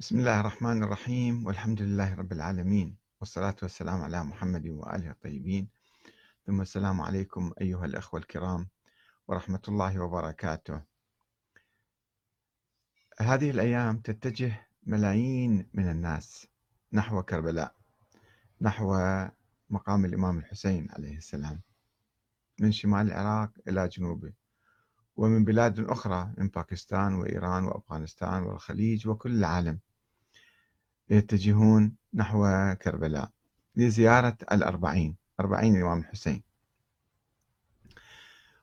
بسم الله الرحمن الرحيم والحمد لله رب العالمين والصلاة والسلام على محمد وآله الطيبين. ثم السلام عليكم أيها الأخوة الكرام ورحمة الله وبركاته. هذه الأيام تتجه ملايين من الناس نحو كربلاء نحو مقام الإمام الحسين عليه السلام من شمال العراق إلى جنوبه ومن بلاد أخرى من باكستان وإيران وأفغانستان والخليج وكل العالم. يتجهون نحو كربلاء لزيارة الأربعين أربعين الإمام الحسين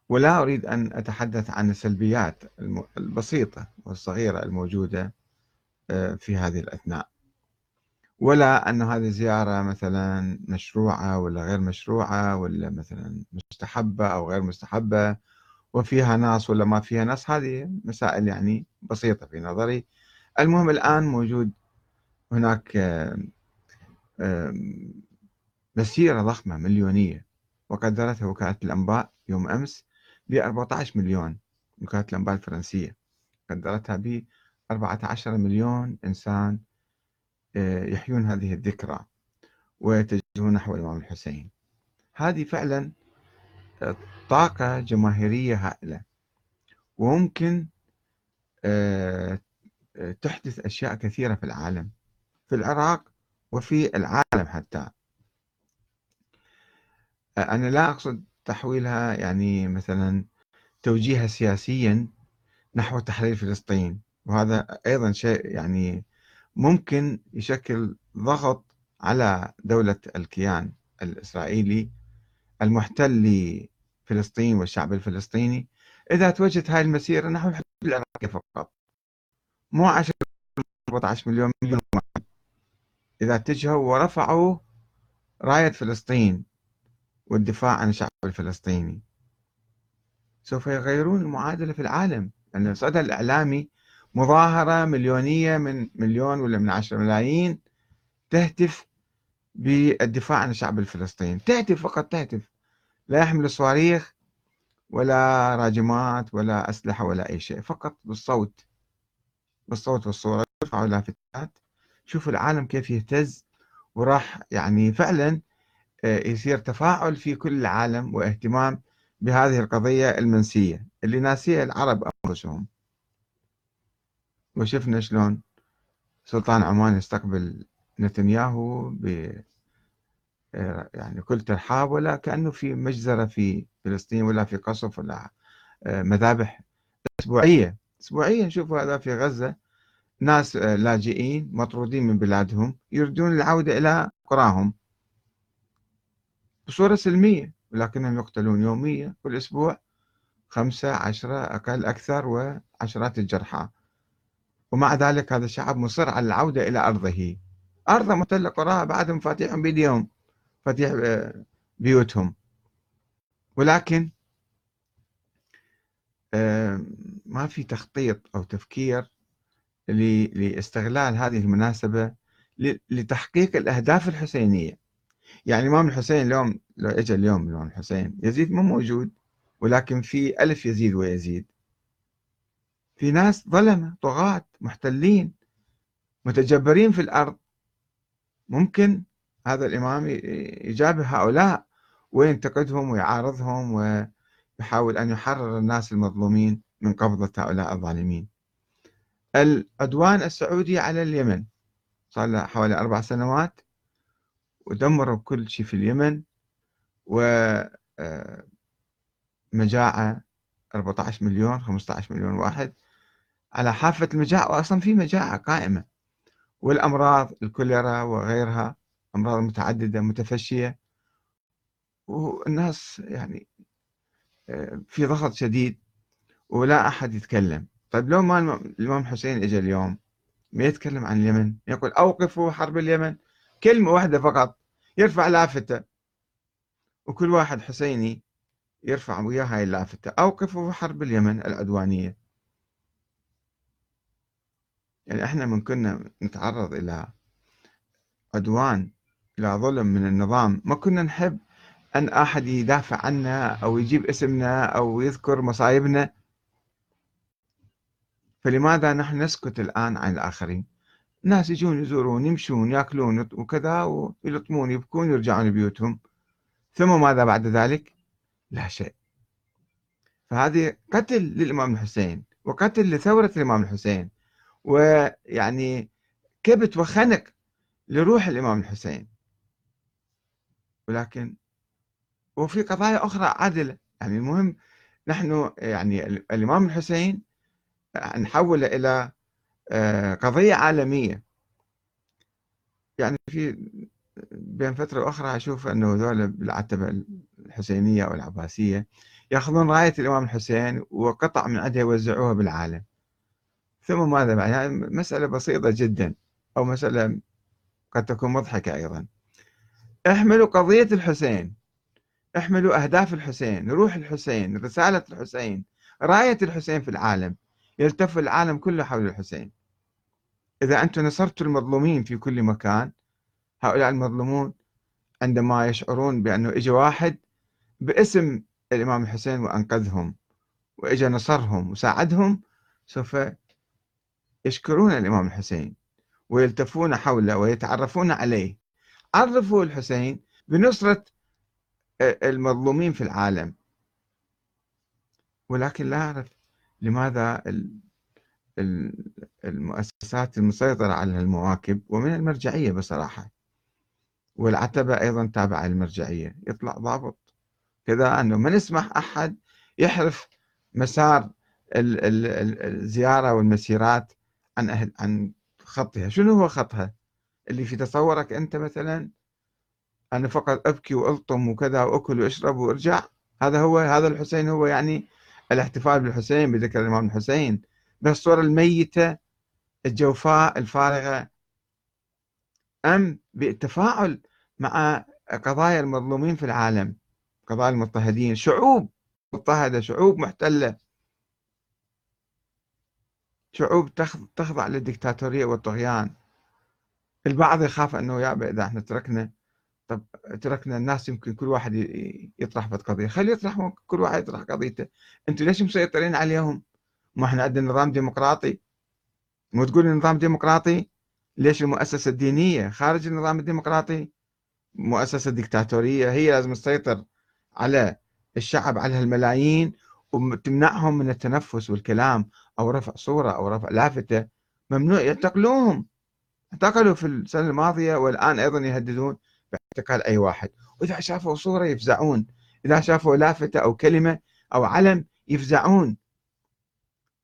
ولا أريد أن أتحدث عن السلبيات البسيطة والصغيرة الموجودة آه، في هذه الأثناء. ولا أن هذه الزيارة مثلا مشروعة ولا غير مشروعة ولا مثلا مستحبة أو غير مستحبة وفيها ناس ولا ما فيها ناس. هذه مسائل يعني بسيطة في نظري. المهم الآن موجود هناك مسيرة ضخمة مليونية وقدرتها وكالة الأنباء يوم أمس ب 14 مليون وكالة الأنباء الفرنسية. قدرتها ب 14 مليون إنسان آه، يحيون هذه الذكرى ويتجهون نحو الإمام الحسين. هذه فعلا آه، طاقة جماهيرية هائلة وممكن آه، تحدث أشياء كثيرة في العالم. في العراق وفي العالم حتى. أنا لا أقصد تحويلها يعني مثلا توجيهها سياسيا نحو تحرير فلسطين وهذا أيضا شيء يعني ممكن يشكل ضغط على دولة الكيان الإسرائيلي المحتل لفلسطين والشعب الفلسطيني إذا توجهت هاي المسيرة نحو الحدود العراقية فقط. مو 10 14 مليون مليون إذا اتجهوا ورفعوا راية فلسطين والدفاع عن الشعب الفلسطيني. سوف يغيرون المعادلة في العالم لأن الصدى الإعلامي مظاهرة مليونية من مليون ولا من عشرة ملايين تهتف بالدفاع عن الشعب الفلسطيني. تهتف فقط تهتف. لا يحمل صواريخ ولا راجمات ولا أسلحة ولا أي شيء فقط بالصوت. بالصوت والصورة يرفعوا لافتات شوفوا العالم كيف يهتز وراح يعني فعلا آه، يصير تفاعل في كل العالم واهتمام بهذه القضية المنسية اللي ناسيها العرب أنفسهم. وشفنا شلون سلطان عمان يستقبل نتنياهو ب آه، يعني كل ترحاب ولا كأنه في مجزرة في فلسطين ولا في قصف ولا آه، مذابح أسبوعية. أسبوعية نشوف هذا في غزة. ناس آه، لاجئين مطرودين من بلادهم يريدون العودة إلى قراهم بصورة سلمية ولكنهم يقتلون يوميا كل أسبوع خمسة عشرة أقل أكثر وعشرات الجرحى. ومع ذلك هذا الشعب مصر على العودة إلى أرضه. أرضه محتلة قراها بعد مفاتيحهم بيديهم مفاتيح آه، بيوتهم. ولكن آه، ما في تخطيط أو تفكير لاستغلال هذه المناسبة لتحقيق الأهداف الحسينية. يعني الإمام الحسين اليوم لو إجا اليوم الإمام الحسين يزيد مو موجود ولكن في ألف يزيد ويزيد. في ناس ظلمة طغاة محتلين متجبرين في الأرض. ممكن هذا الإمام يجابه هؤلاء وينتقدهم ويعارضهم ويحاول أن يحرر الناس المظلومين من قبضة هؤلاء الظالمين. العدوان السعودي على اليمن. صار له حوالي أربع سنوات ودمروا كل شيء في اليمن و آه، مجاعة 14 مليون 15 مليون واحد على حافة المجاعة. وأصلا في مجاعة قائمة والأمراض الكوليرا وغيرها أمراض متعددة متفشية. والناس يعني آه، في ضغط شديد ولا أحد يتكلم. طيب لو ما الإمام حسين إجا اليوم ما يتكلم عن اليمن؟ يقول أوقفوا حرب اليمن. كلمة واحدة فقط يرفع لافتة. وكل واحد حسيني يرفع وياه هاي اللافتة. أوقفوا حرب اليمن العدوانية. يعني إحنا من كنا نتعرض إلى عدوان إلى ظلم من النظام. ما كنا نحب أن أحد يدافع عنا أو يجيب اسمنا أو يذكر مصايبنا. فلماذا نحن نسكت الآن عن الآخرين؟ ناس يجون يزورون يمشون يأكلون وكذا ويلطمون يبكون يرجعون بيوتهم. ثم ماذا بعد ذلك؟ لا شيء. فهذه قتل للإمام الحسين وقتل لثورة الإمام الحسين. ويعني كبت وخنق لروح الإمام الحسين. ولكن وفي قضايا أخرى عادلة. يعني المهم نحن يعني الإمام الحسين نحول إلى آه، قضية عالمية. يعني في بين فترة وأخرى أشوف أنه ذولا بالعتبة الحسينية أو العباسية يأخذون راية الإمام الحسين وقطع من عندها يوزعوها بالعالم. ثم ماذا بعد؟ يعني مسألة بسيطة جدا أو مسألة قد تكون مضحكة أيضا. احملوا قضية الحسين احملوا أهداف الحسين روح الحسين رسالة الحسين راية الحسين في العالم. يلتف العالم كله حول الحسين. إذا أنتم نصرتوا المظلومين في كل مكان هؤلاء المظلومون عندما يشعرون بأنه إجا واحد باسم الإمام الحسين وأنقذهم وإجا نصرهم وساعدهم سوف يشكرون الإمام الحسين ويلتفون حوله ويتعرفون عليه. عرفوا الحسين بنصرة المظلومين في العالم. ولكن لا أعرف لماذا المؤسسات المسيطرة على المواكب ومن المرجعية بصراحة. والعتبة أيضا تابعة للمرجعية. يطلع ضابط. كذا أنه ما نسمح أحد يحرف مسار الزيارة والمسيرات عن أهل عن خطها. شنو هو خطها؟ اللي في تصورك أنت مثلا؟ أنا فقط أبكي وألطم وكذا وأكل وأشرب وأرجع. هذا هو هذا الحسين هو يعني الاحتفال بالحسين بذكر الإمام الحسين بالصورة الميتة الجوفاء الفارغة. أم بالتفاعل مع قضايا المظلومين في العالم قضايا المضطهدين. شعوب مضطهدة شعوب محتلة. شعوب تخضع للدكتاتورية والطغيان. البعض يخاف أنه يا إذا إحنا تركنا. طب تركنا الناس يمكن كل واحد يطرح قضية. خلي يطرح كل واحد يطرح قضيته. أنتم ليش مسيطرين عليهم؟ ما إحنا عندنا نظام ديمقراطي. مو تقول نظام ديمقراطي؟ ليش المؤسسة الدينية خارج النظام الديمقراطي؟ مؤسسة ديكتاتورية هي لازم تسيطر على الشعب على هالملايين وتمنعهم من التنفس والكلام أو رفع صورة أو رفع لافتة. ممنوع يعتقلوهم اعتقلوا في السنة الماضية والآن أيضا يهددون. باعتقال أي واحد. وإذا شافوا صورة يفزعون. إذا شافوا لافتة أو كلمة أو علم يفزعون.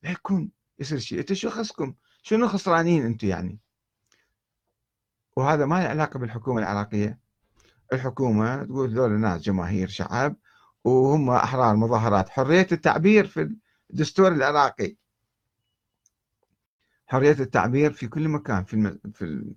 لا يكون يصير شيء. أنتم شو خصكم؟ شنو خسرانين أنتم يعني؟ وهذا ما له علاقة بالحكومة العراقية. الحكومة تقول ذول الناس جماهير شعب وهم أحرار مظاهرات. حرية التعبير في الدستور العراقي. حرية التعبير في كل مكان في في